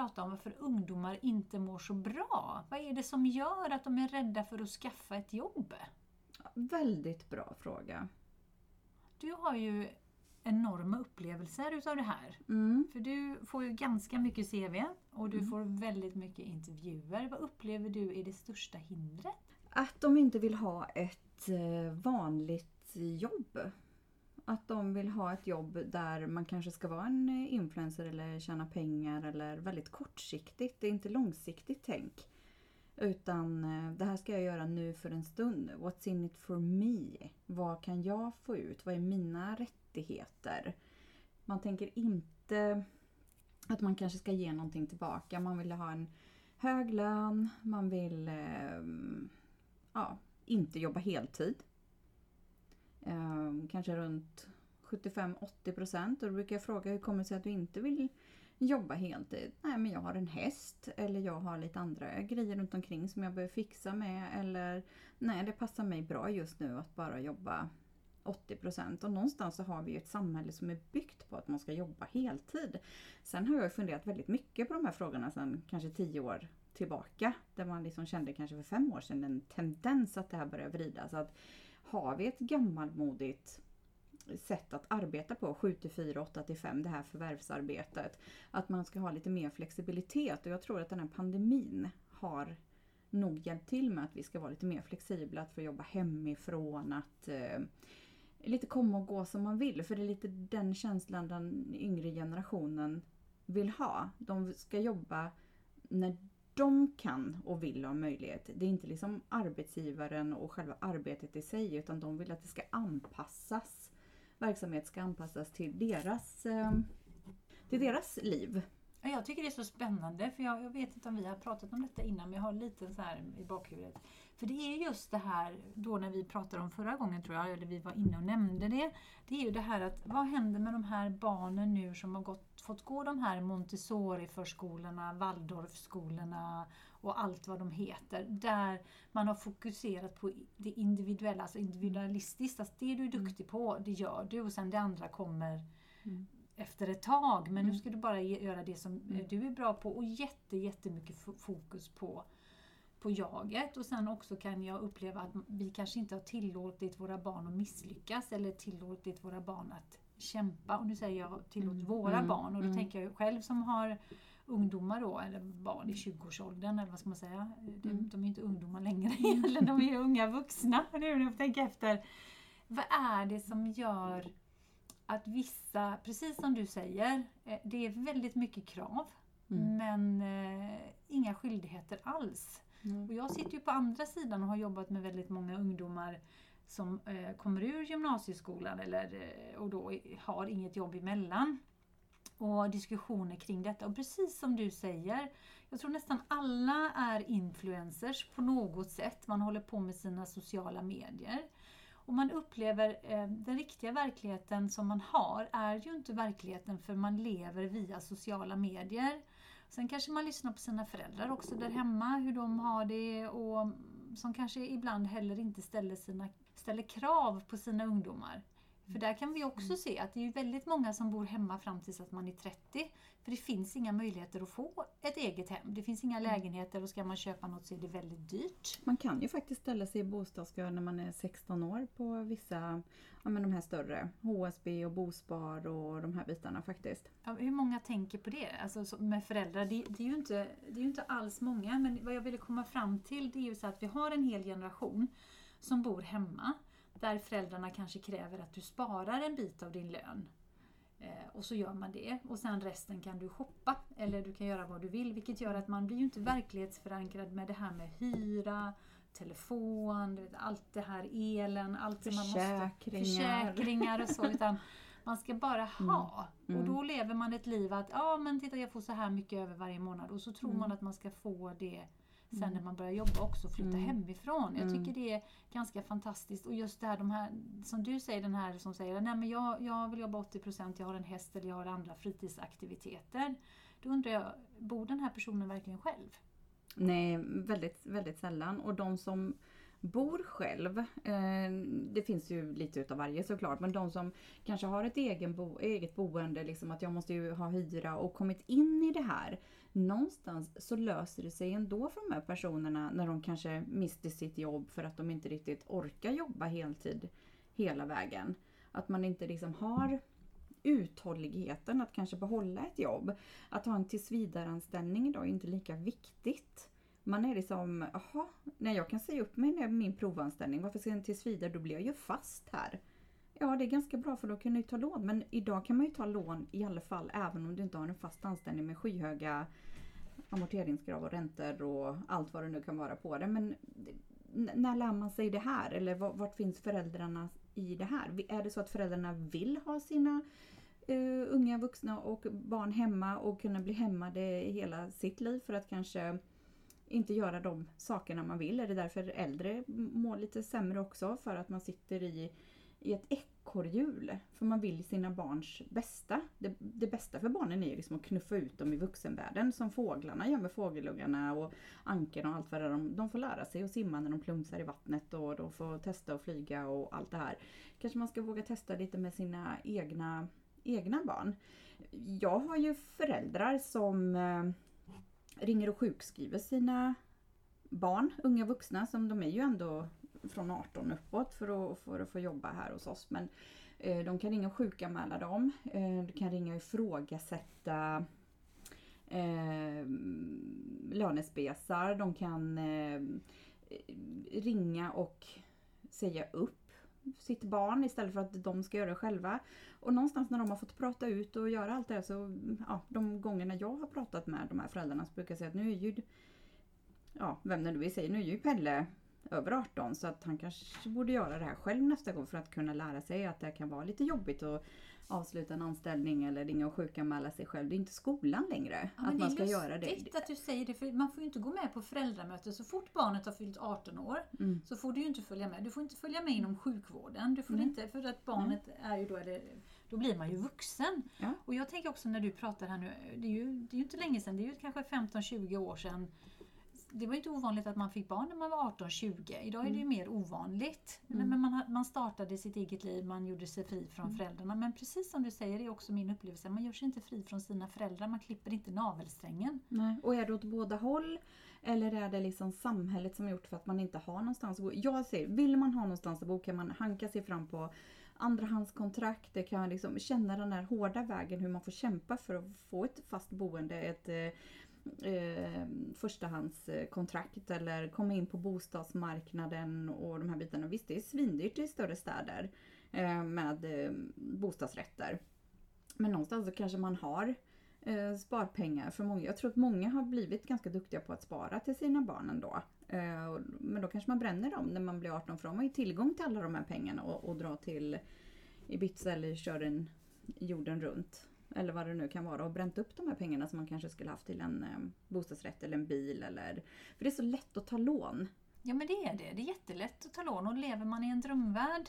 prata om varför ungdomar inte mår så bra. Vad är det som gör att de är rädda för att skaffa ett jobb? Väldigt bra fråga. Du har ju enorma upplevelser utav det här. Mm. För du får ju ganska mycket CV och du Mm. får väldigt mycket intervjuer. Vad upplever du är det största hindret? Att de inte vill ha ett eh, vanligt jobb. Att de vill ha ett jobb där man kanske ska vara en eh, influencer eller tjäna pengar eller väldigt kortsiktigt. Det är inte långsiktigt tänk. Utan eh, det här ska jag göra nu för en stund. What's in it for me? Vad kan jag få ut? Vad är mina rättigheter? Man tänker inte att man kanske ska ge någonting tillbaka. Man vill ha en hög lön, man vill eh, ja, inte jobba heltid. Eh, kanske runt 75-80 procent. Och då brukar jag fråga hur kommer det sig att du inte vill jobba heltid? Nej men jag har en häst eller jag har lite andra grejer runt omkring som jag behöver fixa med. Eller nej det passar mig bra just nu att bara jobba 80 procent. Och någonstans så har vi ju ett samhälle som är byggt på att man ska jobba heltid. Sen har jag funderat väldigt mycket på de här frågorna sedan kanske 10 år tillbaka. Där man liksom kände kanske för fem år sedan en tendens att det här börjar vridas. Att har vi ett gammalmodigt sätt att arbeta på, 7 till 4, 8 till 5, det här förvärvsarbetet. Att man ska ha lite mer flexibilitet och jag tror att den här pandemin har nog hjälpt till med att vi ska vara lite mer flexibla, att få jobba hemifrån, att eh, lite komma och gå som man vill. För det är lite den känslan den yngre generationen vill ha. De ska jobba när de kan och vill ha möjlighet. Det är inte liksom arbetsgivaren och själva arbetet i sig utan de vill att det ska anpassas. Verksamhet ska anpassas till deras, eh, till deras liv. Ja, Jag tycker det är så spännande, för jag, jag vet inte om vi har pratat om detta innan, men jag har lite så här i bakhuvudet. För det är just det här, då när vi pratade om förra gången tror jag, eller vi var inne och nämnde det. Det är ju det här att vad händer med de här barnen nu som har gått, fått gå de här Montessori-förskolorna, Waldorfskolorna och allt vad de heter. Där man har fokuserat på det individuella, alltså individualistiskt. Alltså det du är duktig på, det gör du och sen det andra kommer Mm. Efter ett tag. Men nu Mm. ska du bara göra det som eh, Mm. du är bra på och jätte, jättemycket fo- fokus på, på jaget. Och sen också kan jag uppleva att vi kanske inte har tillåtit våra barn att misslyckas eller tillåtit våra barn att kämpa. Och nu säger jag tillåt Mm. våra Mm. barn och då Mm. tänker jag själv som har ungdomar då, eller barn i 20-årsåldern eller vad ska man säga. De, Mm. de är inte ungdomar längre de är unga vuxna nu när jag tänker efter. Vad är det som gör att vissa, precis som du säger, eh, det är väldigt mycket krav Mm. men eh, inga skyldigheter alls. Och jag sitter ju på andra sidan och har jobbat med väldigt många ungdomar som eh, kommer ur gymnasieskolan eller, eh, och då har inget jobb emellan. Och diskussioner kring detta. Och precis som du säger, jag tror nästan alla är influencers på något sätt. Man håller på med sina sociala medier. Och man upplever eh, den riktiga verkligheten som man har är ju inte verkligheten för man lever via sociala medier. Sen kanske man lyssnar på sina föräldrar också där hemma, hur de har det och som kanske ibland heller inte ställer, sina, ställer krav på sina ungdomar. För där kan vi också se att det är väldigt många som bor hemma fram tills att man är 30. För det finns inga möjligheter att få ett eget hem. Det finns inga lägenheter och ska man köpa något så är det väldigt dyrt. Man kan ju faktiskt ställa sig i bostadskö när man är 16 år på vissa, ja men de här större, HSB och Bospar och de här bitarna faktiskt. Ja, hur många tänker på det? Alltså så- med föräldrar, det, det, är ju inte, det är ju inte alls många. Men vad jag ville komma fram till det är ju så att vi har en hel generation som bor hemma. Där föräldrarna kanske kräver att du sparar en bit av din lön. Eh, och så gör man det. Och sen resten kan du shoppa. Eller du kan göra vad du vill. Vilket gör att man blir ju inte verklighetsförankrad med det här med hyra, telefon, allt det här elen, allt det man måste... Försäkringar. Och så. Utan man ska bara ha. Mm. Och då lever man ett liv att, ja men titta jag får så här mycket över varje månad. Och så tror Mm. man att man ska få det sen Mm. när man börjar jobba också flytta Mm. hemifrån. Jag Mm. tycker det är ganska fantastiskt och just det här, de här som du säger, den här som säger nej men jag, jag vill jobba 80% jag har en häst eller jag har andra fritidsaktiviteter. Då undrar jag, bor den här personen verkligen själv? Nej, väldigt, väldigt sällan. Och de som bor själv, eh, det finns ju lite utav varje såklart, men de som kanske har ett egen bo, eget boende, liksom att jag måste ju ha hyra och kommit in i det här. Någonstans så löser det sig ändå för de här personerna när de kanske mister sitt jobb för att de inte riktigt orkar jobba heltid hela vägen. Att man inte liksom har uthålligheten att kanske behålla ett jobb. Att ha en tillsvidareanställning idag är inte lika viktigt. Man är liksom, jaha, nej jag kan säga upp mig när min provanställning. Varför ska jag en tillsvidare? Då blir jag ju fast här. Ja, det är ganska bra för då kan du ta lån. Men idag kan man ju ta lån i alla fall även om du inte har en fast anställning med skyhöga amorteringskrav och räntor och allt vad det nu kan vara på det. Men när lär man sig det här? Eller vart finns föräldrarna i det här? Är det så att föräldrarna vill ha sina uh, unga vuxna och barn hemma och kunna bli hämmade hela sitt liv för att kanske inte göra de sakerna man vill? Är det därför äldre mår lite sämre också? För att man sitter i, i ett ekorrhjul. För man vill sina barns bästa. Det, det bästa för barnen är ju liksom att knuffa ut dem i vuxenvärlden som fåglarna gör med fågelungarna och ankorna och allt vad det är. De, de får lära sig att simma när de plumsar i vattnet och de får testa att flyga och allt det här. Kanske man ska våga testa lite med sina egna, egna barn. Jag har ju föräldrar som eh, ringer och sjukskriver sina barn, unga vuxna, som de är ju ändå från 18 uppåt för att, för att få jobba här hos oss. Men eh, de kan ringa och sjukanmäla dem. Eh, du kan ringa och ifrågasätta eh, lönespesar. De kan eh, ringa och säga upp sitt barn istället för att de ska göra det själva. Och någonstans när de har fått prata ut och göra allt det här så, ja, de gångerna jag har pratat med de här föräldrarna så brukar jag säga att nu är ju, ja, vem det nu är säger, nu är ju Pelle över 18 så att han kanske borde göra det här själv nästa gång för att kunna lära sig att det kan vara lite jobbigt att avsluta en anställning eller ringa och sjukanmäla sig själv. Det är inte skolan längre Ja, att det man är ska göra det. lustigt att du säger det, för man får ju inte gå med på föräldramöte. Så fort barnet har fyllt 18 år Mm. så får du ju inte följa med. Du får inte följa med inom sjukvården. Du får Nej. inte, för att barnet är ju då, är det, då blir man ju vuxen. Ja. Och jag tänker också när du pratar här nu, det är ju, det är ju inte länge sedan, det är ju kanske 15-20 år sedan. Det var inte ovanligt att man fick barn när man var 18-20. Idag är det ju mer ovanligt. Mm. Men man, man startade sitt eget liv, man gjorde sig fri från föräldrarna. Men precis som du säger, det är också min upplevelse, man gör sig inte fri från sina föräldrar, man klipper inte navelsträngen. Nej. Och är det åt båda håll? Eller är det liksom samhället som har gjort för att man inte har någonstans att bo? Jag säger, vill man ha någonstans att bo kan man hanka sig fram på andrahandskontrakt. Det kan liksom känna den där hårda vägen hur man får kämpa för att få ett fast boende. Ett eh, förstahandskontrakt eller komma in på bostadsmarknaden och de här bitarna. Visst, det är svindyrt i större städer eh, med eh, bostadsrätter. Men någonstans så kanske man har eh, sparpengar för många. Jag tror att många har blivit ganska duktiga på att spara till sina barn ändå. Eh, och- men då kanske man bränner dem när man blir 18 för de har ju tillgång till alla de här pengarna och, och drar till Ibiza eller kör en jorden runt. Eller vad det nu kan vara och bränt upp de här pengarna som man kanske skulle haft till en eh, bostadsrätt eller en bil eller... För det är så lätt att ta lån. Ja men det är det. Det är jättelätt att ta lån och lever man i en drömvärld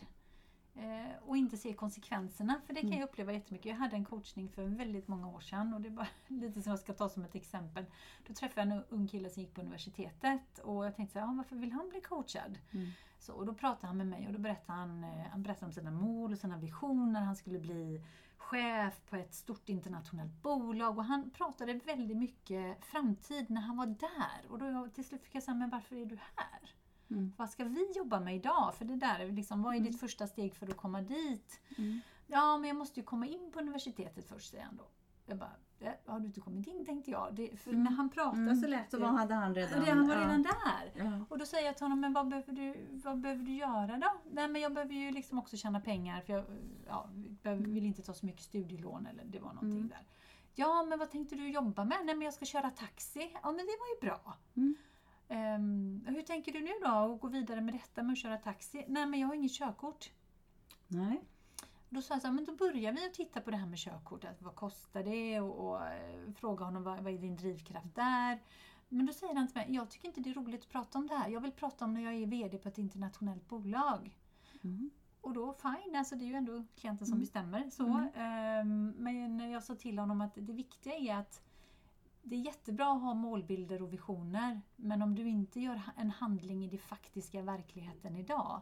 eh, och inte ser konsekvenserna, för det kan Mm. jag uppleva jättemycket. Jag hade en coachning för väldigt många år sedan och det är bara lite som jag ska ta som ett exempel. Då träffade jag en ung kille som gick på universitetet och jag tänkte så här, ah, varför vill han bli coachad? Mm. Så, och då pratade han med mig och då berättade han, eh, han berättade om sina mål och sina visioner. Han skulle bli chef på ett stort internationellt bolag och han pratade väldigt mycket framtid när han var där. Och då till slut fick jag säga, men varför är du här? Mm. Vad ska vi jobba med idag? För det där, är liksom, vad är Mm. ditt första steg för att komma dit? Mm. Ja, men jag måste ju komma in på universitetet först, säger han då. Jag bara, "Ja, har du inte kommit in? tänkte jag. Det, för Mm. när han pratade Mm. så lät Så det... vad hade han redan? han var ja. redan där. Ja. Och då säger jag till honom, men vad behöver du, vad behöver du göra då? Nej men jag behöver ju liksom också tjäna pengar för jag ja, behöver, vill inte ta så mycket studielån eller det var någonting Mm. där. Ja men vad tänkte du jobba med? Nej men jag ska köra taxi. Ja men det var ju bra. Mm. Ehm, hur tänker du nu då att gå vidare med detta med att köra taxi? Nej men jag har inget körkort. Nej. Då sa jag så här, men då börjar vi att titta på det här med körkortet. Vad kostar det? Och, och eh, fråga honom vad, vad är din drivkraft där? Men då säger han till mig, jag tycker inte det är roligt att prata om det här. Jag vill prata om när jag är VD på ett internationellt bolag. Mm. Och då fine, alltså det är ju ändå klienten som Mm. bestämmer. Så. Mm. Ehm, men jag sa till honom att det viktiga är att det är jättebra att ha målbilder och visioner. Men om du inte gör en handling i den faktiska verkligheten idag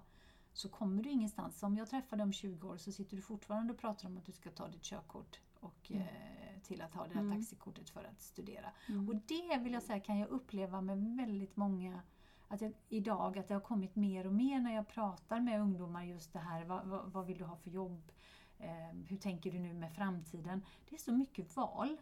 så kommer du ingenstans. Om jag träffar dig om 20 år så sitter du fortfarande och pratar om att du ska ta ditt körkort och Mm. eh, till att ha det här Mm. taxikortet för att studera. Mm. Och det vill jag säga kan jag uppleva med väldigt många att jag, idag, att det har kommit mer och mer när jag pratar med ungdomar just det här, vad, vad, vad vill du ha för jobb? Eh, hur tänker du nu med framtiden? Det är så mycket val.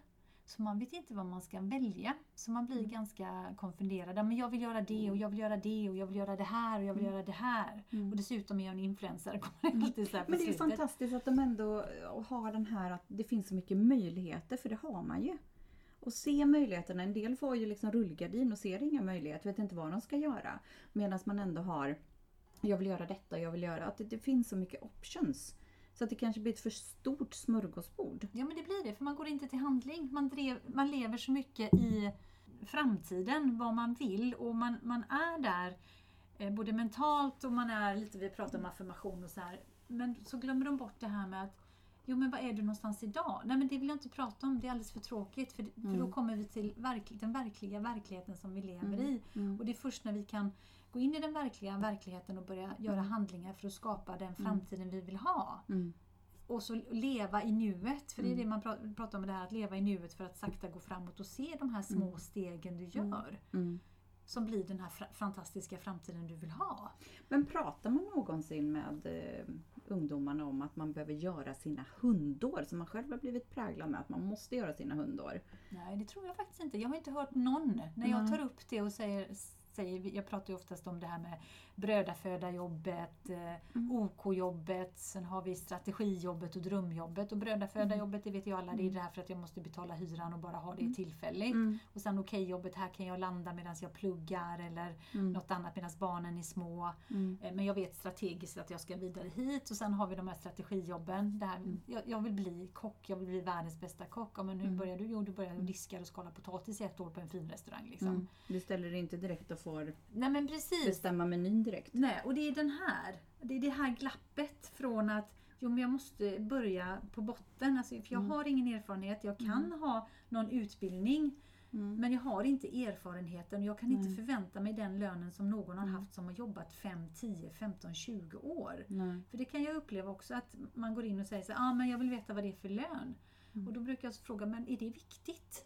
Så man vet inte vad man ska välja. Så man blir Mm. ganska konfunderad. Men jag vill göra det och jag vill göra det och jag vill göra det här och jag vill Mm. göra det här. Mm. Och dessutom är jag en influencer. Kommer alltid så här Men det är fantastiskt att de ändå har den här att det finns så mycket möjligheter, för det har man ju. Och se möjligheterna. En del får ju liksom rullgardin och ser inga möjligheter, vet inte vad de ska göra. Medan man ändå har, jag vill göra detta, jag vill göra, att det, det finns så mycket options. Så att det kanske blir ett för stort smörgåsbord. Ja men det blir det, för man går inte till handling. Man, drev, man lever så mycket i framtiden, vad man vill och man, man är där eh, både mentalt och man är lite, vi pratar om affirmation och så här. Men så glömmer de bort det här med att Jo men var är du någonstans idag? Nej men det vill jag inte prata om, det är alldeles för tråkigt för, för då Mm. kommer vi till verk, den verkliga verkligheten som vi lever Mm. i. Mm. Och det är först när vi kan gå in i den verkliga verkligheten och börja göra Mm. handlingar för att skapa den framtiden vi vill ha. Mm. Och så leva i nuet, för det är Mm. det man pra- pratar om det här att leva i nuet för att sakta gå framåt och se de här små Mm. stegen du Mm. gör. Mm. Som blir den här fantastiska framtiden du vill ha. Men pratar man någonsin med eh, ungdomarna om att man behöver göra sina hundår som man själv har blivit präglad med att man måste göra sina hundår? Nej, det tror jag faktiskt inte. Jag har inte hört någon. När jag tar upp det och säger, säger jag pratar ju oftast om det här med brödafödarjobbet, eh, Mm. OK-jobbet, sen har vi strategijobbet och drömjobbet. Och brödafödarjobbet, det vet ju alla, det är det här för att jag måste betala hyran och bara ha det Mm. tillfälligt. Mm. Och sen okej-jobbet, här kan jag landa medan jag pluggar eller Mm. något annat medan barnen är små. Mm. Eh, Men jag vet strategiskt att jag ska vidare hit och sen har vi de här strategijobben. Det här, Mm. jag, jag vill bli kock, jag vill bli världens bästa kock. Ja, men hur Mm. börjar du? Jo, du börjar Mm. diska och skala potatis i ett år på en fin restaurang. Liksom. Mm. Du ställer dig inte direkt och får Nej men precis. bestämma menyn direkt. Nej, och det är den här. Det är det här glappet från att Jo men jag måste börja på botten. Alltså, för jag Mm. har ingen erfarenhet. Jag kan Mm. ha någon utbildning Mm. men jag har inte erfarenheten och jag kan inte Nej. förvänta mig den lönen som någon har Mm. haft som har jobbat 5, 10, 15, 20 år. Nej. För det kan jag uppleva också att man går in och säger så ah, men jag vill veta vad det är för lön. Mm. Och då brukar jag fråga, men är det viktigt?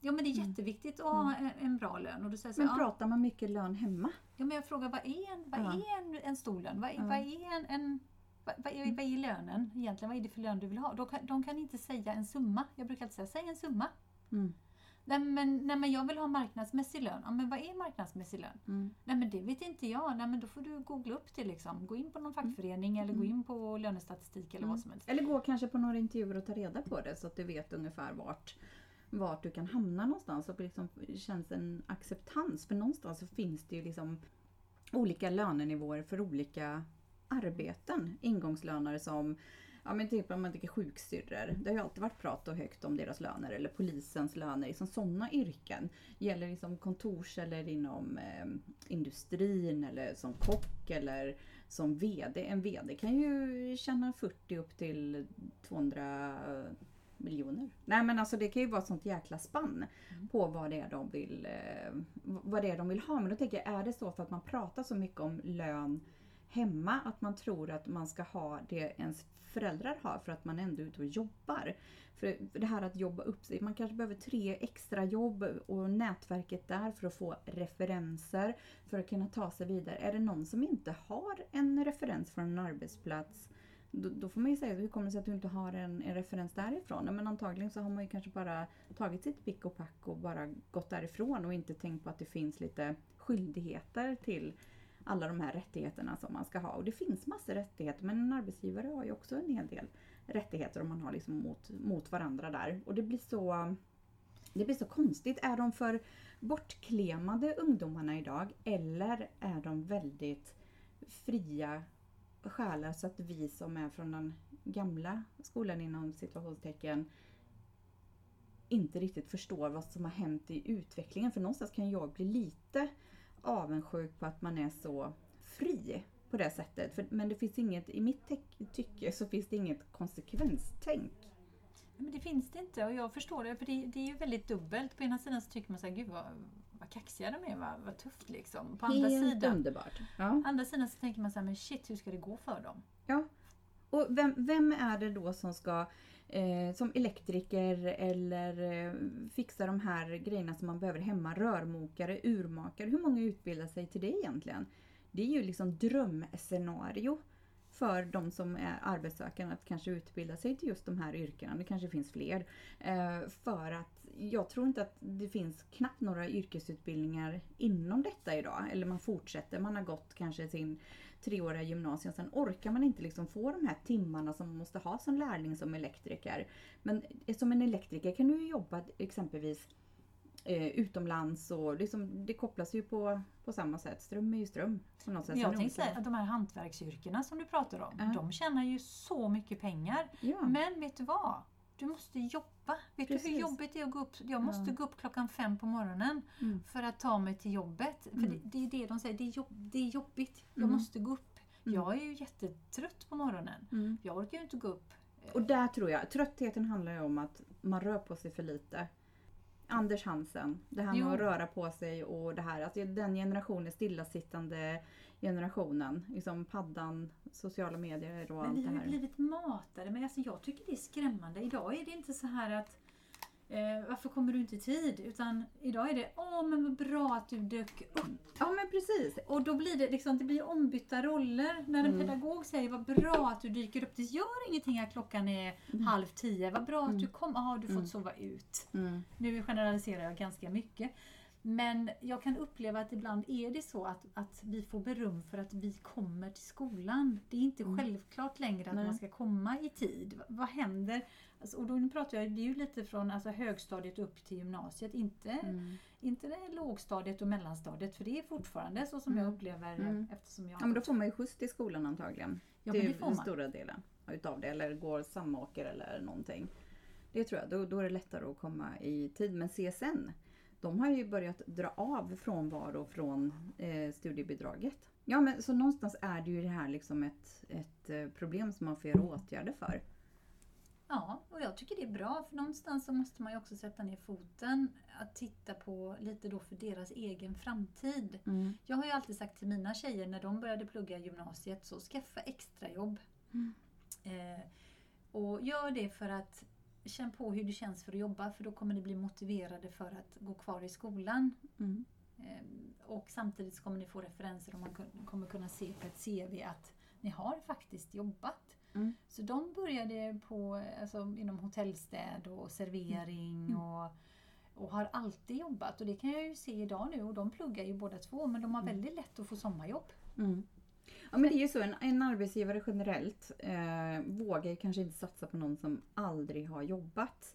Ja men det är Mm. jätteviktigt att ha en, en bra lön. Och då säger så, Men pratar man mycket lön hemma? ja, men jag frågar, vad är en, vad är en, en stor lön? Vad, vad är en, en vad, vad, är, vad är lönen egentligen? Vad är det för lön du vill ha? De kan, de kan inte säga en summa. Jag brukar alltid säga, säg en summa. Mm. Nej men, nej men jag vill ha marknadsmässig lön. Ja, men vad är marknadsmässig lön? Mm. Nej men det vet inte jag. Nej men då får du googla upp det liksom. Gå in på någon fackförening eller gå Mm. in på lönestatistik eller Mm. vad som helst. Eller gå kanske på några intervjuer och ta reda på det så att du vet ungefär vart, vart du kan hamna någonstans. och liksom känns en acceptans. För någonstans så finns det ju liksom olika lönenivåer för olika arbeten. Ingångslöner som Ja men typ om man tycker sjuksyrror. Det har ju alltid varit prat och högt om deras löner. Eller polisens löner. Liksom sådana yrken. Gäller liksom kontors eller inom eh, industrin eller som kock eller som VD. En VD kan ju tjäna 40 upp till 200 miljoner. Nej men alltså det kan ju vara ett sånt jäkla spann Mm. på vad det är de vill eh, vad det är de vill ha. Men då tänker jag, är det så för att man pratar så mycket om lön hemma att man tror att man ska ha det ens föräldrar har för att man ändå är ute och jobbar. För det här att jobba upp sig, man kanske behöver tre extra jobb och nätverket där för att få referenser för att kunna ta sig vidare. Är det någon som inte har en referens från en arbetsplats då, då får man ju säga, hur kommer det sig att du inte har en, en referens därifrån? Ja, Men antagligen så har man ju kanske bara tagit sitt pick och pack och bara gått därifrån och inte tänkt på att det finns lite skyldigheter till alla de här rättigheterna som man ska ha. Och det finns massor rättigheter men en arbetsgivare har ju också en hel del rättigheter om man har liksom mot, mot varandra där. Och det blir så det blir så konstigt. Är de för bortklemade ungdomarna idag eller är de väldigt fria själar så att vi som är från den gamla skolan inom situationstecken inte riktigt förstår vad som har hänt i utvecklingen. För någonstans kan jag bli lite avundsjuk på att man är så fri på det sättet. För, men det finns inget, i mitt tycke så finns det inget konsekvenstänk. Men det finns det inte och jag förstår det för det, det är ju väldigt dubbelt. På ena sidan så tycker man så här, gud vad, vad kaxiga de är, vad, vad tufft liksom. På andra Helt sidan, underbart. Ja. andra sidan så tänker man så här, men shit hur ska det gå för dem? ja. Och vem, vem är det då som ska eh, som elektriker eller eh, fixa de här grejerna som man behöver hemma? Rörmokare, urmakare. Hur många utbildar sig till det egentligen? Det är ju liksom drömscenario för de som är arbetssökande att kanske utbilda sig till just de här yrkena. Det kanske finns fler. Eh, för att jag tror inte att det finns knappt några yrkesutbildningar inom detta idag. Eller man fortsätter, man har gått kanske sin treåriga gymnasium. Sen orkar man inte liksom få de här timmarna som man måste ha som lärling som elektriker. Men eh, som en elektriker kan du jobba exempelvis eh, utomlands och det, som, det kopplas ju på, på samma sätt. Ström är ju ström. På något sätt. Jag tänkte säga att de här hantverksyrkena som du pratar om, Ja. de tjänar ju så mycket pengar. Ja. Men vet du vad? Du måste jobba. Vet du Precis. hur jobbigt det är att gå upp? Jag måste Ja. gå upp klockan fem på morgonen Mm. för att ta mig till jobbet. För Mm. det, det är det de säger, det är, jobb, det är jobbigt. Jag Mm. måste gå upp. Mm. Jag är ju jättetrött på morgonen. Mm. Jag orkar ju inte gå upp. Och där tror jag, tröttheten handlar ju om att man rör på sig för lite. Anders Hansen, det här med Jo. att röra på sig och det här, alltså den generationen, stillasittande generationen, liksom paddan, sociala medier och Men allt vi det har ju här. blivit matade. Men alltså jag tycker det är skrämmande. Idag är det inte så här att eh, varför kommer du inte i tid? Utan idag är det åh men vad bra att du dök upp. Ja men precis! Och då blir det liksom, det blir ombytta roller. När en Mm. pedagog säger vad bra att du dyker upp. Det gör ingenting att klockan är halv tio. Vad bra att du kom. Jaha, du fått Mm. sova ut. Mm. Nu generaliserar jag ganska mycket. Men jag kan uppleva att ibland är det så att, att vi får beröm för att vi kommer till skolan. Det är inte Mm. självklart längre att Nej. man ska komma i tid. Vad händer? Alltså, och då pratar jag det är ju lite från alltså, högstadiet upp till gymnasiet. Inte, Mm. inte det lågstadiet och mellanstadiet för det är fortfarande så som jag Mm. upplever Mm. eftersom jag Ja men då får man ju skjuts till skolan antagligen. Ja, det är får den man. stora delen utav det. Eller går samåker eller någonting. Det tror jag, då, då är det lättare att komma i tid. Men CSN, de har ju börjat dra av frånvaro från eh, studiebidraget. Ja men så någonstans är det ju det här liksom ett, ett eh, problem som man får göra åtgärder för. Ja, och jag tycker det är bra för någonstans så måste man ju också sätta ner foten. Att titta på lite då för deras egen framtid. Jag har ju alltid sagt till mina tjejer när de började plugga gymnasiet så skaffa extrajobb. Mm. Eh, och gör det för att känn på hur det känns för att jobba för då kommer ni bli motiverade för att gå kvar i skolan. Mm. Eh, och samtidigt kommer ni få referenser och man kommer kunna se på ett CV att ni har faktiskt jobbat. Mm. Så de började på, alltså, inom hotellstäd och servering Mm. och, och har alltid jobbat. Och det kan jag ju se idag nu och de pluggar ju båda två men de har Mm. väldigt lätt att få sommarjobb. Mm. Ja men det är ju så, en, en arbetsgivare generellt eh, vågar ju kanske inte satsa på någon som aldrig har jobbat.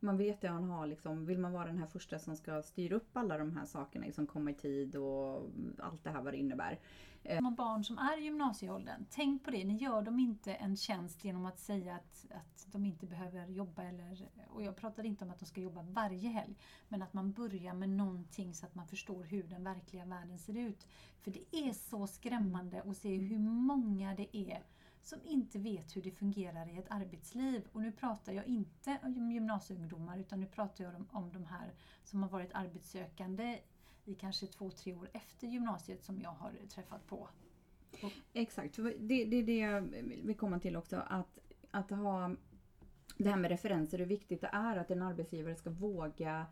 Man vet att han har liksom, vill man vara den här första som ska styra upp alla de här sakerna, liksom komma i tid och allt det här vad det innebär. De barn som är i gymnasieåldern, tänk på det, ni gör dem inte en tjänst genom att säga att, att de inte behöver jobba. Eller, och jag pratar inte om att de ska jobba varje helg, men att man börjar med någonting så att man förstår hur den verkliga världen ser ut. För det är så skrämmande att se hur många det är som inte vet hur det fungerar i ett arbetsliv. Och nu pratar jag inte om gymnasieungdomar utan nu pratar jag om, om de här som har varit arbetssökande i kanske två, tre år efter gymnasiet som jag har träffat på. Exakt, det, det är det jag vill komma till också. Att, att ha det här med referenser, hur viktigt det är att en arbetsgivare ska våga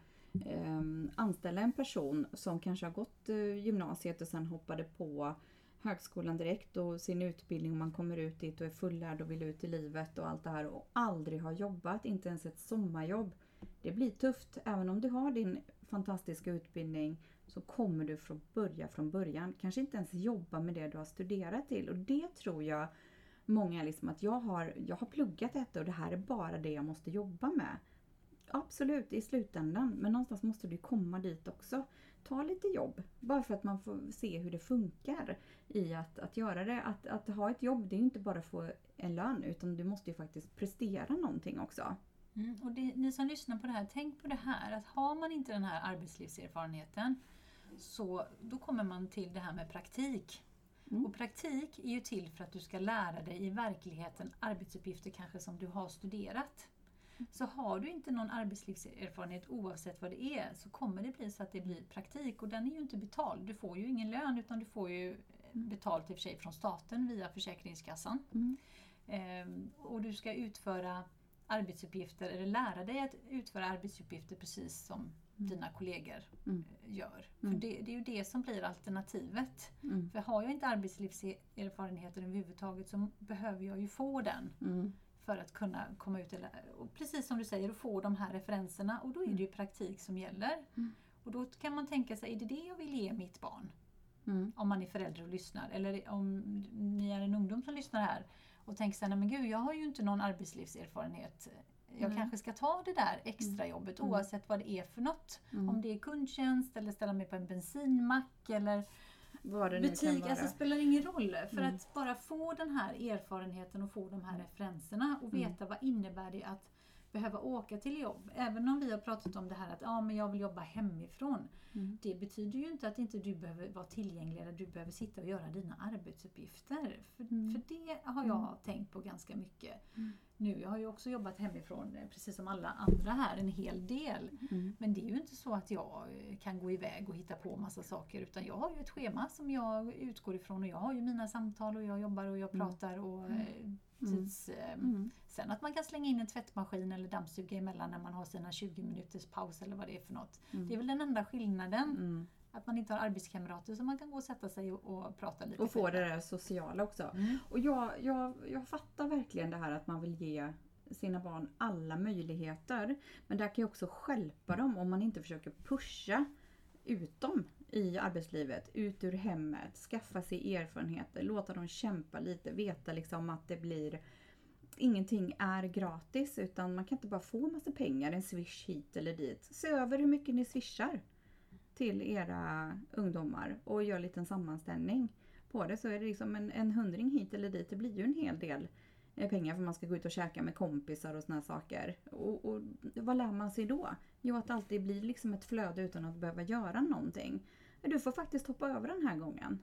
eh, anställa en person som kanske har gått eh, gymnasiet och sen hoppade på högskolan direkt och sin utbildning och man kommer ut dit och är fullärd och vill ut i livet och allt det här och aldrig har jobbat, inte ens ett sommarjobb. Det blir tufft. Även om du har din fantastiska utbildning så kommer du från börja från början. Kanske inte ens jobba med det du har studerat till. Och det tror jag många liksom att jag har, jag har pluggat detta och det här är bara det jag måste jobba med. Absolut, i slutändan. Men någonstans måste du komma dit också. Ta lite jobb. Bara för att man får se hur det funkar i att, att göra det. Att, att ha ett jobb, det är ju inte bara att få en lön utan du måste ju faktiskt prestera någonting också. Mm, och det, ni som lyssnar på det här, tänk på det här att har man inte den här arbetslivserfarenheten så då kommer man till det här med praktik. Mm. Och praktik är ju till för att du ska lära dig i verkligheten arbetsuppgifter kanske som du har studerat. Så har du inte någon arbetslivserfarenhet oavsett vad det är så kommer det bli så att det blir praktik och den är ju inte betald. Du får ju ingen lön utan du får ju betalt i och för sig från staten via Försäkringskassan. Mm. Ehm, och du ska utföra arbetsuppgifter eller lära dig att utföra arbetsuppgifter precis som dina kollegor Mm. gör. Mm. För det, det är ju det som blir alternativet. Mm. För har jag inte arbetslivserfarenheten överhuvudtaget så behöver jag ju få den Mm. För att kunna komma ut. Eller, och precis som du säger, att få de här referenserna och då är det ju praktik som gäller. Mm. Och då kan man tänka sig, är det det jag vill ge mitt barn? Mm. Om man är förälder och lyssnar. Eller om ni är en ungdom som lyssnar här och tänker nej men gud jag har ju inte någon arbetslivserfarenhet. Jag Nej. kanske ska ta det där extrajobbet Mm. oavsett vad det är för något. Mm. Om det är kundtjänst eller ställa mig på en bensinmack eller Vad det nu kan butik. vara. Alltså det spelar ingen roll. För Mm. att bara få den här erfarenheten och få de här referenserna och Mm. veta vad innebär det att behöva åka till jobb. Även om vi har pratat om det här att ja, men jag vill jobba hemifrån. Mm. Det betyder ju inte att inte du behöver vara tillgänglig eller du behöver sitta och göra dina arbetsuppgifter. För, Mm. för det har jag tänkt på ganska mycket Mm. nu. Jag har ju också jobbat hemifrån eh, precis som alla andra här en hel del. Mm. Men det är ju inte så att jag eh, kan gå iväg och hitta på massa saker utan jag har ju ett schema som jag utgår ifrån och jag har ju mina samtal och jag jobbar och jag Mm. pratar och eh, tids... eh, Mm. Sen att man kan slänga in en tvättmaskin eller dammsuga emellan när man har sina 20 minuters paus eller vad det är för något. Mm. Det är väl den enda skillnaden. Mm. Att man inte har arbetskamrater som man kan gå och sätta sig och, och prata lite Och få själv. det där sociala också. Mm. Och jag, jag, jag fattar verkligen det här att man vill ge sina barn alla möjligheter. Men där kan ju också stjälpa dem om man inte försöker pusha ut dem i arbetslivet, ut ur hemmet, skaffa sig erfarenheter, låta dem kämpa lite, veta liksom att det blir Ingenting är gratis utan man kan inte bara få massa pengar, en swish hit eller dit. Se över hur mycket ni swishar till era ungdomar och gör en liten sammanställning på det så är det liksom en, en hundring hit eller dit. Det blir ju en hel del eh, pengar för man ska gå ut och käka med kompisar och såna saker. Och, och vad lär man sig då? Jo, att det alltid blir liksom ett flöde utan att behöva göra någonting. Du får faktiskt hoppa över den här gången.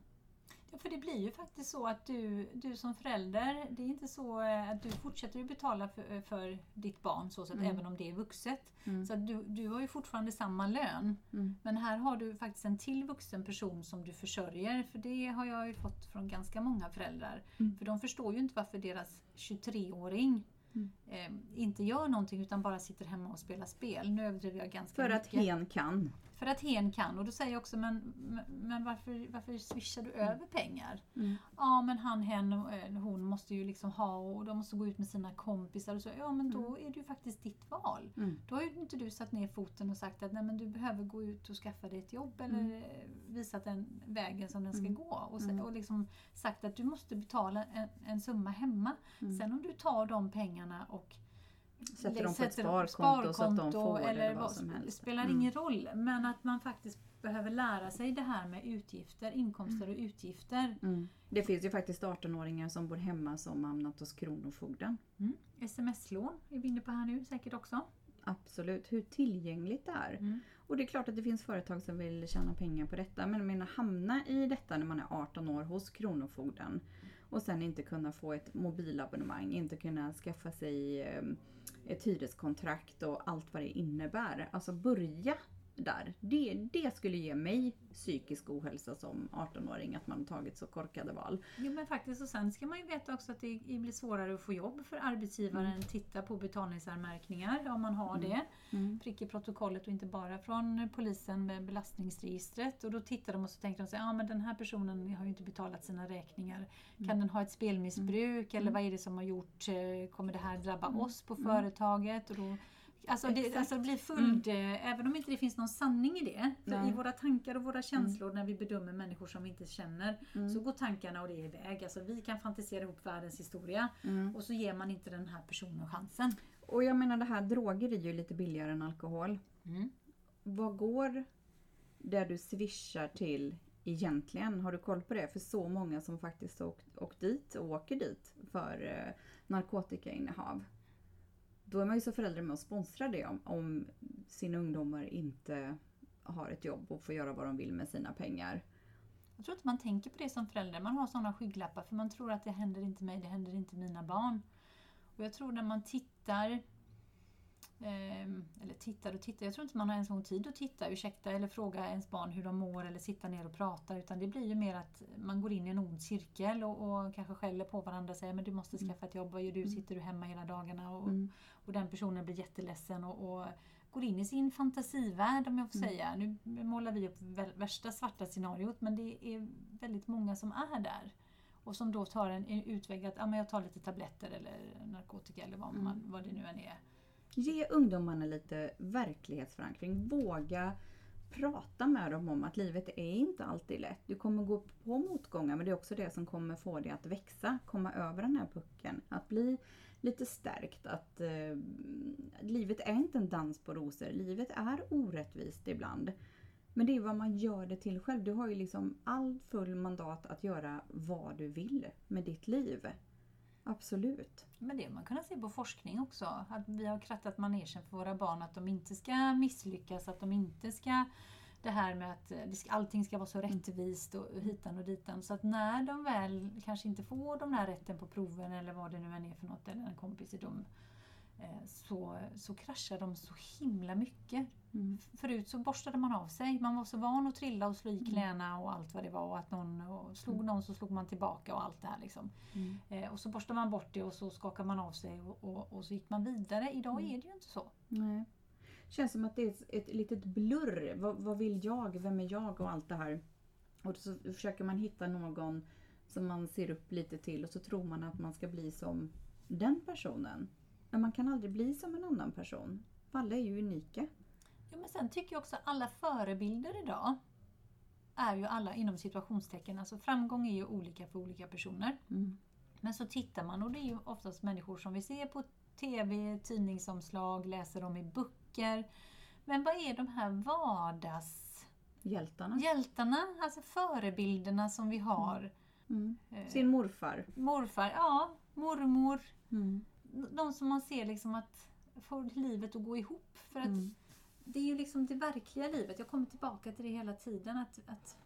Ja, för det blir ju faktiskt så att du, du som förälder, det är inte så eh, att du fortsätter betala för, för ditt barn så sätt, Mm. även om det är vuxet. Mm. Så att du, du har ju fortfarande samma lön. Mm. Men här har du faktiskt en till vuxen person som du försörjer. För det har jag ju fått från ganska många föräldrar. Mm. För de förstår ju inte varför deras 23-åring Mm. eh, inte gör någonting utan bara sitter hemma och spelar spel. Nu överdriver jag ganska För att mycket. hen kan. För att hen kan. Och då säger jag också, men, men- varför, varför swishar du över pengar? Mm. Ja men han, hen, eh, hon måste ju liksom ha och de måste gå ut med sina kompisar och så. Ja men då är det ju faktiskt ditt val. Mm. Då har ju inte du satt ner foten och sagt att nej, men du behöver gå ut och skaffa dig ett jobb eller Mm. visat den vägen som den ska Mm. gå. Och, Mm. och liksom sagt att du måste betala en, en summa hemma. Mm. Sen om du tar de pengarna och Sätter dem på ett sätter sparkonto så att de sparkonto får eller eller vad som helst. Det spelar Mm. ingen roll. Men att man faktiskt behöver lära sig det här med utgifter, inkomster och utgifter. Mm. Det finns ju faktiskt 18-åringar som bor hemma som hamnat hos Kronofogden. Mm. Sms-lån är vi inne på här nu säkert också. Absolut, hur tillgängligt det är. Mm. Och det är klart att det finns företag som vill tjäna pengar på detta. Men jag menar hamna i detta när man är 18 år hos Kronofogden och sen inte kunna få ett mobilabonnemang, inte kunna skaffa sig eh, ett hyreskontrakt och allt vad det innebär. Alltså börja där. Det, det skulle ge mig psykisk ohälsa som 18-åring att man tagit så korkade val. Jo men faktiskt och sen ska man ju veta också att det blir svårare att få jobb för arbetsgivaren Mm. tittar på betalningsanmärkningar om man har Mm. det. Mm. Prick i protokollet och inte bara från polisen med belastningsregistret. Och då tittar de och så tänker de sig, ja men den här personen har ju inte betalat sina räkningar. Kan Mm. den ha ett spelmissbruk eller Mm. vad är det som har gjort, eh, kommer det här drabba Mm. oss på Mm. företaget? Och då, alltså, det, alltså det blir följd, eh, även om inte det finns någon sanning i det. I våra tankar och våra känslor när vi bedömer människor som vi inte känner Mm. så går tankarna och det iväg. Alltså, vi kan fantisera ihop världens historia Mm. och så ger man inte den här personen chansen. Och jag menar det här, droger är ju lite billigare än alkohol. Mm. Vad går det du swishar till egentligen? Har du koll på det? För så många som faktiskt åkt, åkt dit och åker dit för eh, narkotikainnehav. Då är man ju som förälder med och sponsrar det om, om sina ungdomar inte har ett jobb och får göra vad de vill med sina pengar. Jag tror inte man tänker på det som förälder. Man har sådana skygglappar för man tror att det händer inte mig, det händer inte mina barn. Och jag tror när man tittar eh, eller tittar och tittar, jag tror inte man har ens gång tid att titta, ursäkta, eller fråga ens barn hur de mår eller sitta ner och prata utan det blir ju mer att man går in i en ond cirkel och, och kanske skäller på varandra och säger men du måste skaffa ett jobb, vad gör du, sitter du hemma hela dagarna? Och, Mm. Och den personen blir jätteledsen och, och går in i sin fantasivärld om jag får Mm. säga. Nu målar vi upp värsta svarta scenariot men det är väldigt många som är där. Och som då tar en, en utväg att ah, men jag tar lite tabletter eller narkotika eller vad, man, vad det nu än är. Ge ungdomarna lite verklighetsförankring. Våga prata med dem om att livet är inte alltid lätt. Du kommer gå på motgångar men det är också det som kommer få dig att växa, komma över den här pucken. Att bli lite stärkt. Att eh, livet är inte en dans på rosor. Livet är orättvist ibland. Men det är vad man gör det till själv. Du har ju liksom all full mandat att göra vad du vill med ditt liv. Absolut. Men det man kunna se på forskning också. Att vi har krattat manegen för våra barn att de inte ska misslyckas, att de inte ska det här med att eh, allting ska vara så rättvist och hitan och ditan. Så att när de väl kanske inte får de här rätten på proven eller vad det nu än är för något, eller en kompis är dum, eh, så, så kraschar de så himla mycket. Mm. Förut så borstade man av sig. Man var så van att trilla och slå i knäna och allt vad det var. Och att någon och slog någon så slog man tillbaka och allt det här. Liksom. Mm. Eh, och så borstade man bort det och så skakade man av sig och, och, och så gick man vidare. Idag är det ju inte så. Nej. Känns som att det är ett, ett litet blurr. Vad, vad vill jag? Vem är jag? Och allt det här. Och så försöker man hitta någon som man ser upp lite till och så tror man att man ska bli som den personen. Men man kan aldrig bli som en annan person. För alla är ju unika. Ja, men sen tycker jag också att alla förebilder idag är ju alla inom situationstecken. Alltså framgång är ju olika för olika personer. Mm. Men så tittar man och det är ju oftast människor som vi ser på TV, tidningsomslag, läser om i böcker. Men vad är de här vardagshjältarna, Hjältarna. alltså förebilderna som vi har? Mm. Eh, Sin morfar. morfar, ja, mormor. Mm. De som man ser liksom att få livet att gå ihop. För att Mm. det är ju liksom det verkliga livet. Jag kommer tillbaka till det hela tiden. Att, att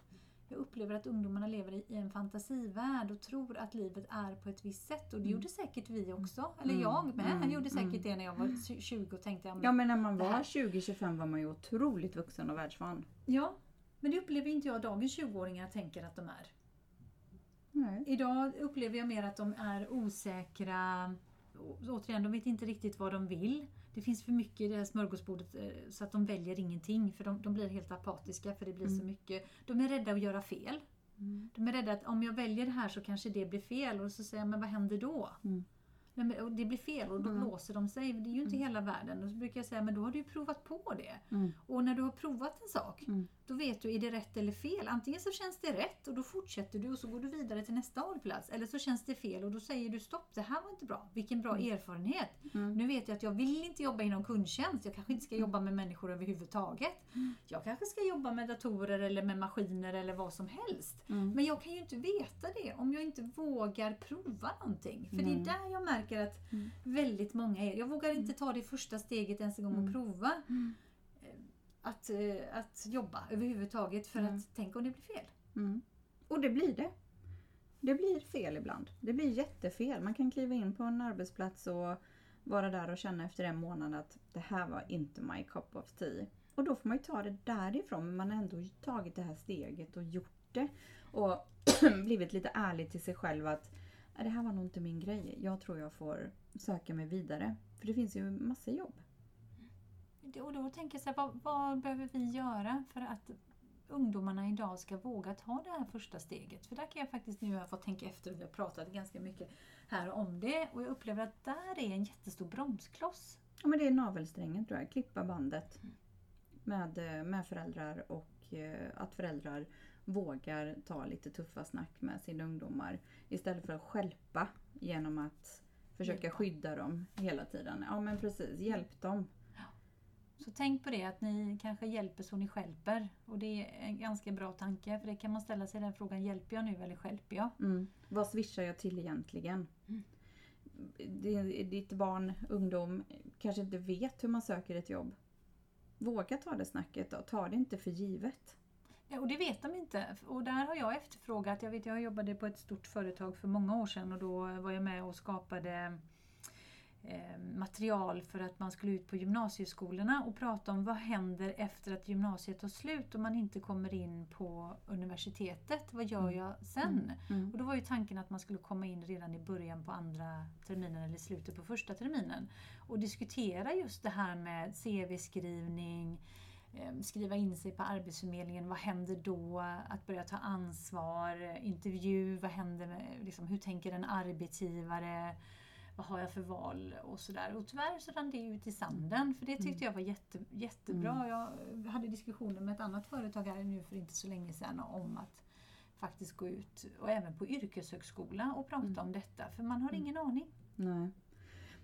jag upplever att ungdomarna lever i en fantasivärld och tror att livet är på ett visst sätt. Och det gjorde säkert vi också. Eller Mm. jag med. Mm. Jag gjorde säkert Mm. det när jag var tj- 20 och tänkte ja, men, Ja men när man var här- 20-25 var man ju otroligt vuxen och världsvan. ja. Men det upplever inte jag dagens 20-åringar tänker att de är. Nej. Idag upplever jag mer att de är osäkra. Återigen, de vet inte riktigt vad de vill. Det finns för mycket i det här smörgåsbordet eh, så att de väljer ingenting. För de, de blir helt apatiska för det blir så Mm. mycket. De är rädda att göra fel. Mm. De är rädda att om jag väljer det här så kanske det blir fel. Och så säger jag, men vad händer då? Mm. Men, och det blir fel och då Mm. låser de sig. Det är ju inte hela världen. Och så brukar jag säga, men då har du ju provat på det. Mm. Och när du har provat en sak, Mm. då vet du, är det rätt eller fel? Antingen så känns det rätt och då fortsätter du och så går du vidare till nästa hållplats. Eller så känns det fel och då säger du stopp, det här var inte bra. Vilken bra erfarenhet. Mm. Nu vet jag att jag vill inte jobba inom kundtjänst. Jag kanske inte ska jobba med människor överhuvudtaget. Mm. Jag kanske ska jobba med datorer eller med maskiner eller vad som helst. Mm. Men jag kan ju inte veta det om jag inte vågar prova någonting. För det är Mm. där jag märker att Mm. väldigt många är. Jag vågar inte ta det första steget ens en gång och Mm. prova Mm. att, eh, att jobba överhuvudtaget för Mm. att tänk om det blir fel. Mm. Och det blir det. Det blir fel ibland. Det blir jättefel. Man kan kliva in på en arbetsplats och vara där och känna efter en månad att det här var inte my cup of tea. Och då får man ju ta det därifrån. Men man har ändå tagit det här steget och gjort det. Och blivit lite ärlig till sig själv att "Nej, det här var nog inte min grej. Jag tror jag får söka mig vidare. För det finns ju massa jobb. Det- Och då tänker jag så här, vad, vad behöver vi göra för att ungdomarna idag ska våga ta det här första steget? För där kan jag faktiskt nu ha fått tänka efter vi har pratat ganska mycket här om det och jag upplever att där är en jättestor bromskloss. Ja, men det är navelsträngen tror jag. Klippa bandet med, eh, med föräldrar och eh, att föräldrar vågar ta lite tuffa snack med sina ungdomar istället för att skälpa genom att försöka Hjälpa. skydda dem hela tiden. Ja men precis, hjälp dem. Så tänk på det att ni kanske hjälper så ni skälper. Och det är en ganska bra tanke för det kan man ställa sig den frågan, hjälper jag nu eller skälper jag? Mm. Vad swishar jag till egentligen? Mm. Ditt barn, ungdom kanske inte vet hur man söker ett jobb. Våga ta det snacket då. Ta det inte för givet. Ja, och det vet de inte. Och där har jag efterfrågat. Jag vet, jag jobbade på ett stort företag för många år sedan och då var jag med och skapade eh, material för att man skulle ut på gymnasieskolorna och prata om vad händer efter att gymnasiet tar slut och man inte kommer in på universitetet. Vad gör jag sen? Mm. Och då var ju tanken att man skulle komma in redan i början på andra terminen eller slutet på första terminen och diskutera just det här med CV-skrivning, skriva in sig på Arbetsförmedlingen, vad händer då? Att börja ta ansvar, intervju, vad händer med, liksom, hur tänker en arbetsgivare? Vad har jag för val? Och sådär. Och tyvärr så rann det ut i sanden för det tyckte jag var jätte, jättebra. Jag hade diskussioner med ett annat företag här nu för inte så länge sedan om att faktiskt gå ut och även på yrkeshögskola och prata om detta för man har ingen aning. Nej.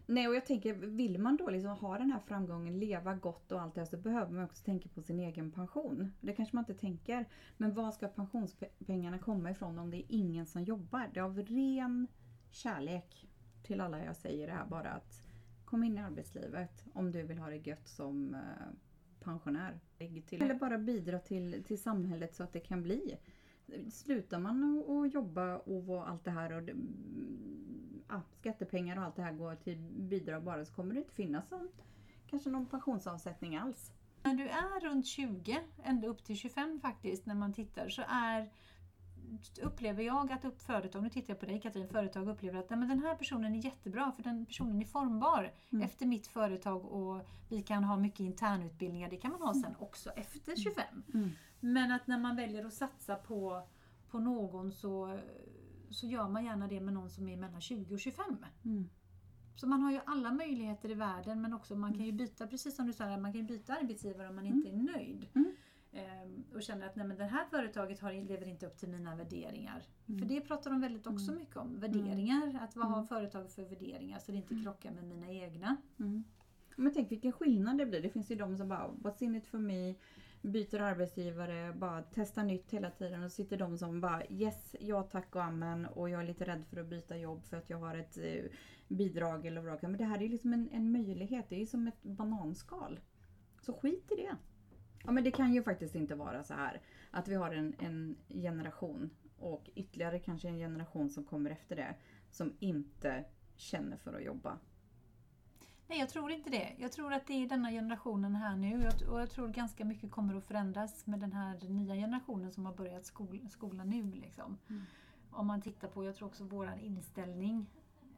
Nej och jag tänker, vill man då liksom ha den här framgången, leva gott och allt det här så behöver man också tänka på sin egen pension. Det kanske man inte tänker. Men var ska pensionspengarna komma ifrån om det är ingen som jobbar? Det är av ren kärlek till alla jag säger det här bara att kom in i arbetslivet om du vill ha det gött som eh, pensionär. Eller bara bidra till, till samhället så att det kan bli. Slutar man att jobba och allt det här och ja, skattepengar och allt det här går till bidrag bara så kommer det inte finnas någon, kanske någon pensionsavsättning alls. När du är runt 20, ända upp till 25 faktiskt, när man tittar så är upplever jag att upp företag, nu tittar jag på dig Katrin, företag upplever att nej, men den här personen är jättebra för den personen är formbar Mm. efter mitt företag och vi kan ha mycket internutbildningar, det kan man ha sen också efter 25. Mm. Men att när man väljer att satsa på, på någon så, så gör man gärna det med någon som är mellan 20 och 25. Mm. Så man har ju alla möjligheter i världen men också man kan ju byta, precis som du sa, man kan ju byta arbetsgivare om man inte är nöjd. Mm. Ehm, och känner att nej, men det här företaget har, lever inte upp till mina värderingar. Mm. För det pratar de väldigt också Mm. mycket om. Värderingar, att vad har Mm. företag för värderingar så det inte krockar med mina egna. Mm. Men tänk vilken skillnad det blir. Det finns ju de som bara, what's in it for me? Byter arbetsgivare, bara testar nytt hela tiden. Och så sitter de som bara, yes, ja tack och amen. Och jag är lite rädd för att byta jobb för att jag har ett eh, bidrag eller vad det. Men det här är liksom en, en möjlighet. Det är ju som ett bananskal. Så skit i det. Ja men det kan ju faktiskt inte vara så här att vi har en, en generation och ytterligare kanske en generation som kommer efter det som inte känner för att jobba. Nej, jag tror inte det. Jag tror att det är denna generationen här nu och jag tror ganska mycket kommer att förändras med den här nya generationen som har börjat skol, skolan nu. Liksom. Mm. Om man tittar på, jag tror också våran inställning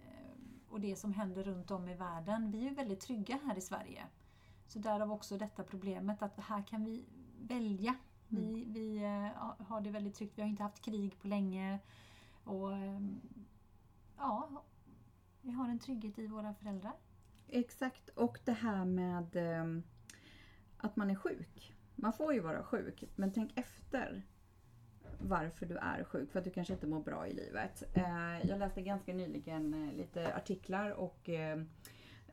eh, och det som händer runt om i världen. Vi är väldigt trygga här i Sverige. Så därav också detta problemet att här kan vi välja. Vi, vi eh, har det väldigt tryggt. Vi har inte haft krig på länge. Och eh, ja, vi har en trygghet i våra föräldrar. Exakt, och det här med eh, att man är sjuk. Man får ju vara sjuk, men tänk efter varför du är sjuk, för att du kanske inte mår bra i livet. Eh, jag läste ganska nyligen eh, lite artiklar och ehm,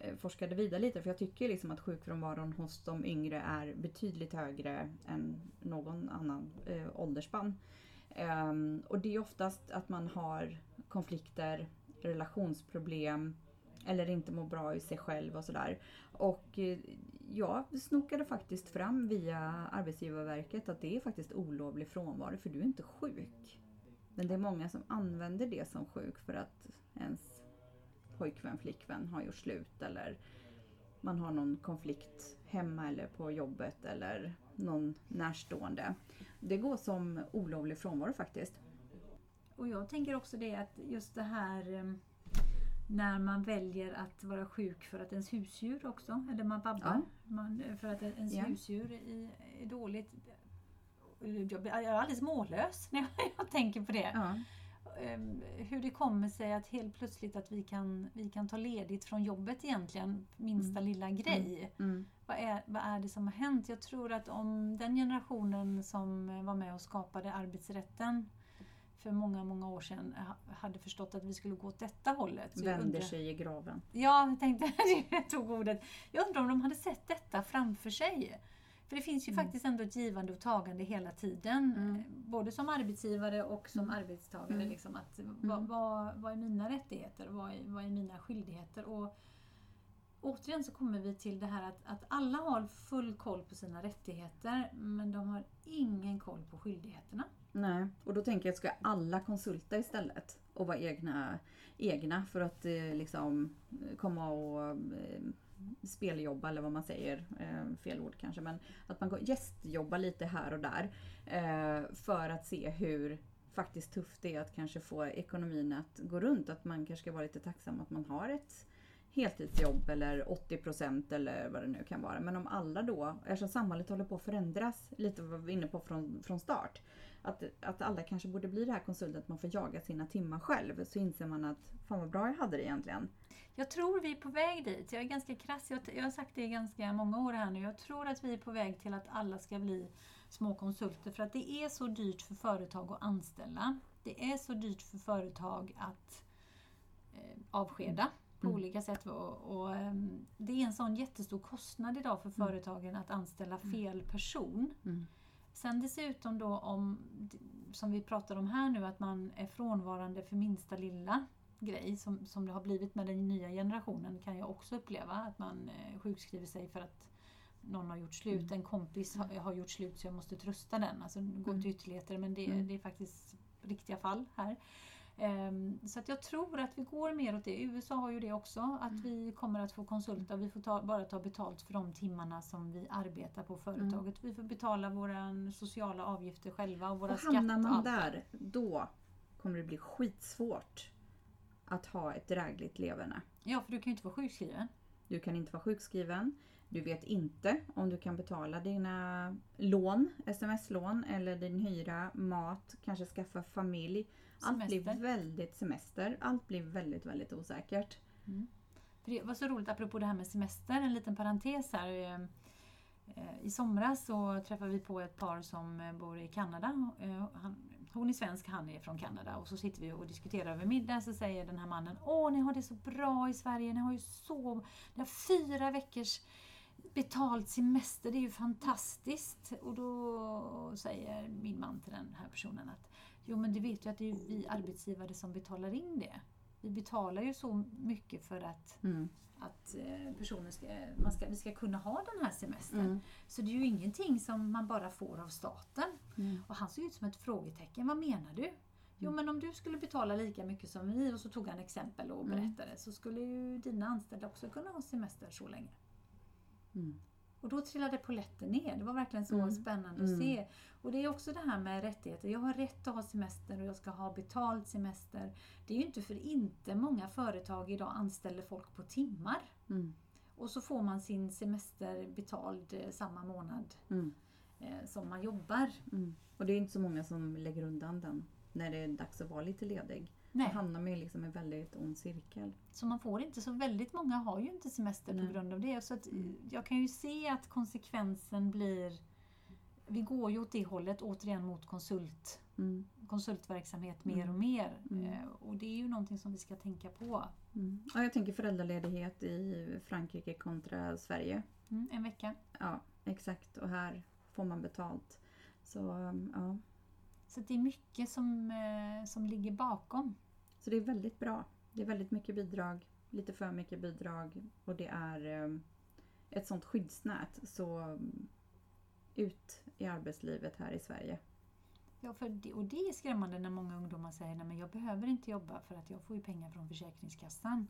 eh, forskade vidare lite, för jag tycker liksom att sjukfrånvaron hos de yngre är betydligt högre än någon annan eh, åldersspann. Eh, och det är oftast att man har konflikter, relationsproblem, eller inte mår bra i sig själv och sådär. Och eh, jag snokade faktiskt fram via Arbetsgivarverket att det är faktiskt olovlig frånvaro för du är inte sjuk. Men det är många som använder det som sjuk för att ens pojkvän, flickvän har gjort slut eller man har någon konflikt hemma eller på jobbet eller någon närstående. Det går som olovlig frånvaro faktiskt. Och jag tänker också det att just det här eh, när man väljer att vara sjuk för att ens husdjur också, eller man babbar, Ja. man, för att ens Ja. husdjur är, är dåligt. Jag blir alldeles mållös när jag, jag tänker på det. Ja. Ehm, Hur det kommer sig att helt plötsligt att vi kan, vi kan ta ledigt från jobbet egentligen, minsta lilla grej. Mm. Vad är, vad är det som har hänt? Jag tror att om den generationen som var med och skapade arbetsrätten för många, många år sedan ha- hade förstått att vi skulle gå åt detta hållet. Så Vänder undrar- sig i graven. Ja, jag tänkte, jag tog ordet. Jag undrar om de hade sett detta framför sig. För det finns ju Mm. faktiskt ändå ett givande och tagande hela tiden. Mm. eh, Både som arbetsgivare och som Mm. arbetstagare. Mm. Liksom, att, vad, vad, vad är mina rättigheter? Vad är, vad är mina skyldigheter? Och, återigen så kommer vi till det här att, att alla har full koll på sina rättigheter men de har ingen koll på skyldigheterna. Nej, och då tänker jag, ska alla konsulta istället och vara egna, egna för att eh, liksom komma och eh, speljobba eller vad man säger, eh, fel ord kanske, men att man gästjobbar lite här och där eh, för att se hur faktiskt tufft det är att kanske få ekonomin att gå runt. Att man kanske ska vara lite tacksam att man har ett heltidsjobb eller 80% eller vad det nu kan vara. Men om alla då, eftersom samhället håller på att förändras, lite vad vi var inne på från, från start, att, att alla kanske borde bli det här konsulten att man får jaga sina timmar själv. Så inser man att fan vad bra jag hade det egentligen. Jag tror vi är på väg dit. Jag är ganska krass. Jag, jag har sagt det i ganska många år här nu. Jag tror att vi är på väg till att alla ska bli små konsulter för att det är så dyrt för företag att anställa. Det är så dyrt för företag att eh, avskeda på Mm. olika sätt. Och, och, ehm, det är en sån jättestor kostnad idag för företagen att anställa fel person. Mm. Sen dessutom då om, som vi pratar om här nu, att man är frånvarande för minsta lilla grej som, som det har blivit med den nya generationen kan jag också uppleva. Att man eh, sjukskriver sig för att någon har gjort slut. En kompis har, har gjort slut så jag måste trösta den. Alltså gå Mm. till ytterligheter men det, Mm. det är faktiskt riktiga fall här. Ehm, så att jag tror att vi går mer åt det. USA har ju det också, att vi kommer att få konsulter. Vi får ta, bara ta betalt för de timmarna som vi arbetar på företaget. Vi får betala våra sociala avgifter själva och våra Och skatter. hamnar man där, då kommer det bli skitsvårt att ha ett drägligt leverne. Ja, för du kan ju inte vara sjukskriven. Du kan inte vara sjukskriven. Du vet inte om du kan betala dina lån, sms-lån eller din hyra, mat, kanske skaffa familj. Allt blir väldigt semester. Allt blir väldigt, väldigt osäkert. För det var så roligt apropå det här med semester, en liten parentes här. Eh, eh, I somras så träffade vi på ett par som eh, bor i Kanada. Eh, hon är svensk, han är från Kanada. Och så sitter vi och diskuterar över middag så säger den här mannen Åh, ni har det så bra i Sverige. Ni har ju så... Ni har fyra veckors betald semester. Det är ju fantastiskt. Och då säger min man till den här personen att Jo, men du vet ju att det är vi arbetsgivare som betalar in det. Vi betalar ju så mycket för att Mm. att eh, personen ska, man ska, vi ska kunna ha den här semestern. Mm. Så det är ju ingenting som man bara får av staten. Mm. Och han såg ut som ett frågetecken. Vad menar du? Jo men om du skulle betala lika mycket som vi och så tog han exempel och Mm. berättade så skulle ju dina anställda också kunna ha semester så länge. Och då trillade polletten ner. Det var verkligen så Mm. spännande att Mm. se. Och det är också det här med rättigheter. Jag har rätt att ha semester och jag ska ha betald semester. Det är ju inte för inte många företag idag anställer folk på timmar. Mm. Och så får man sin semester betald eh, samma månad Mm. eh, som man jobbar. Och det är inte så många som lägger undan den när det är dags att vara lite ledig. Då Nej, hamnar man ju liksom i en väldigt ond cirkel. så man får inte, så väldigt många har ju inte semester Nej. på grund av det. Så att, Mm. jag kan ju se att konsekvensen blir, vi går ju åt det hållet återigen mot konsult, Mm. konsultverksamhet mer Mm. och mer. Mm. Eh, och det är ju någonting som vi ska tänka på. Mm. Ja, jag tänker föräldraledighet i Frankrike kontra Sverige. Mm, en vecka. Ja, exakt. Och här får man betalt. Så ja. Så det är mycket som, eh, som ligger bakom. Så det är väldigt bra. Det är väldigt mycket bidrag. Lite för mycket bidrag. Och det är um, ett sånt skyddsnät. Så um, ut i arbetslivet här i Sverige. Ja, för det, och det är skrämmande när många ungdomar säger att jag behöver inte jobba för att jag får ju pengar från Försäkringskassan.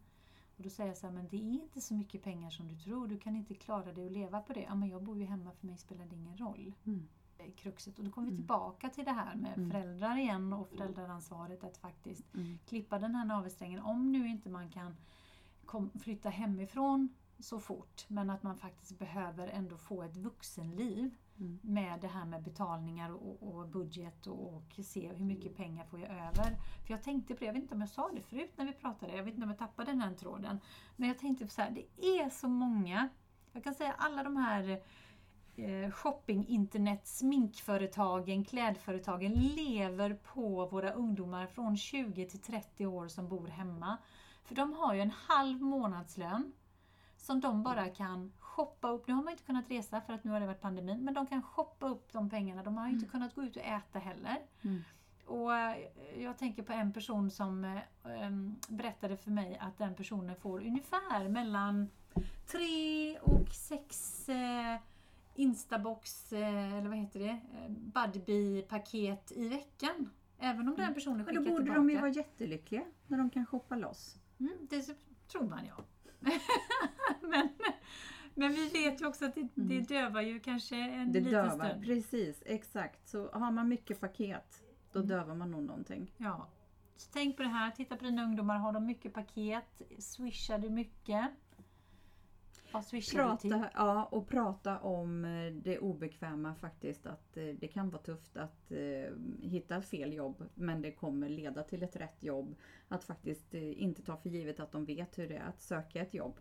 Och då säger jag så här, men det är inte så mycket pengar som du tror. Du kan inte klara dig att leva på det. Ja, men jag bor ju hemma, för mig spelar det ingen roll. Mm. Kruxet. Och då kommer vi Mm. tillbaka till det här med Mm. föräldrar igen och föräldraransvaret att faktiskt Mm. klippa den här navelsträngen. Om nu inte man kan kom, flytta hemifrån så fort men att man faktiskt behöver ändå få ett vuxenliv Mm. med det här med betalningar och, och budget och, och se hur mycket pengar får jag över. För jag tänkte på det, jag vet inte om jag sa det förut när vi pratade, jag vet inte om jag tappade den här tråden. Men jag tänkte på så här, det är så många, jag kan säga alla de här shopping, internet, sminkföretagen, klädföretagen lever på våra ungdomar från 20 till 30 år som bor hemma. För de har ju en halv månadslön som de bara kan shoppa upp. Nu har man inte kunnat resa för att nu har det varit pandemin, men de kan shoppa upp de pengarna. De har ju inte kunnat gå ut och äta heller. Mm. Och eh, jag tänker på en person som eh, berättade för mig att den personen får ungefär mellan tre och sex eh, Instabox, eh, eller vad heter det, eh, Budbee-paket i veckan. Även om den personen Men skickar då borde tillbaka. de ju vara jättelyckliga när de kan shoppa loss. Mm, det tror man ja. men, men vi vet ju också att det, det dövar ju kanske en Mm. Det liten dövar, stund. precis, exakt. Så har man mycket paket, då Mm. dövar man nog någonting. Ja. Så tänk på det här, titta på dina ungdomar, har de mycket paket? Swishar du mycket? Vad swishar du till? Prata, ja, och prata om eh, det obekväma faktiskt. Att eh, det kan vara tufft att eh, hitta fel jobb men det kommer leda till ett rätt jobb. Att faktiskt eh, inte ta för givet att de vet hur det är att söka ett jobb.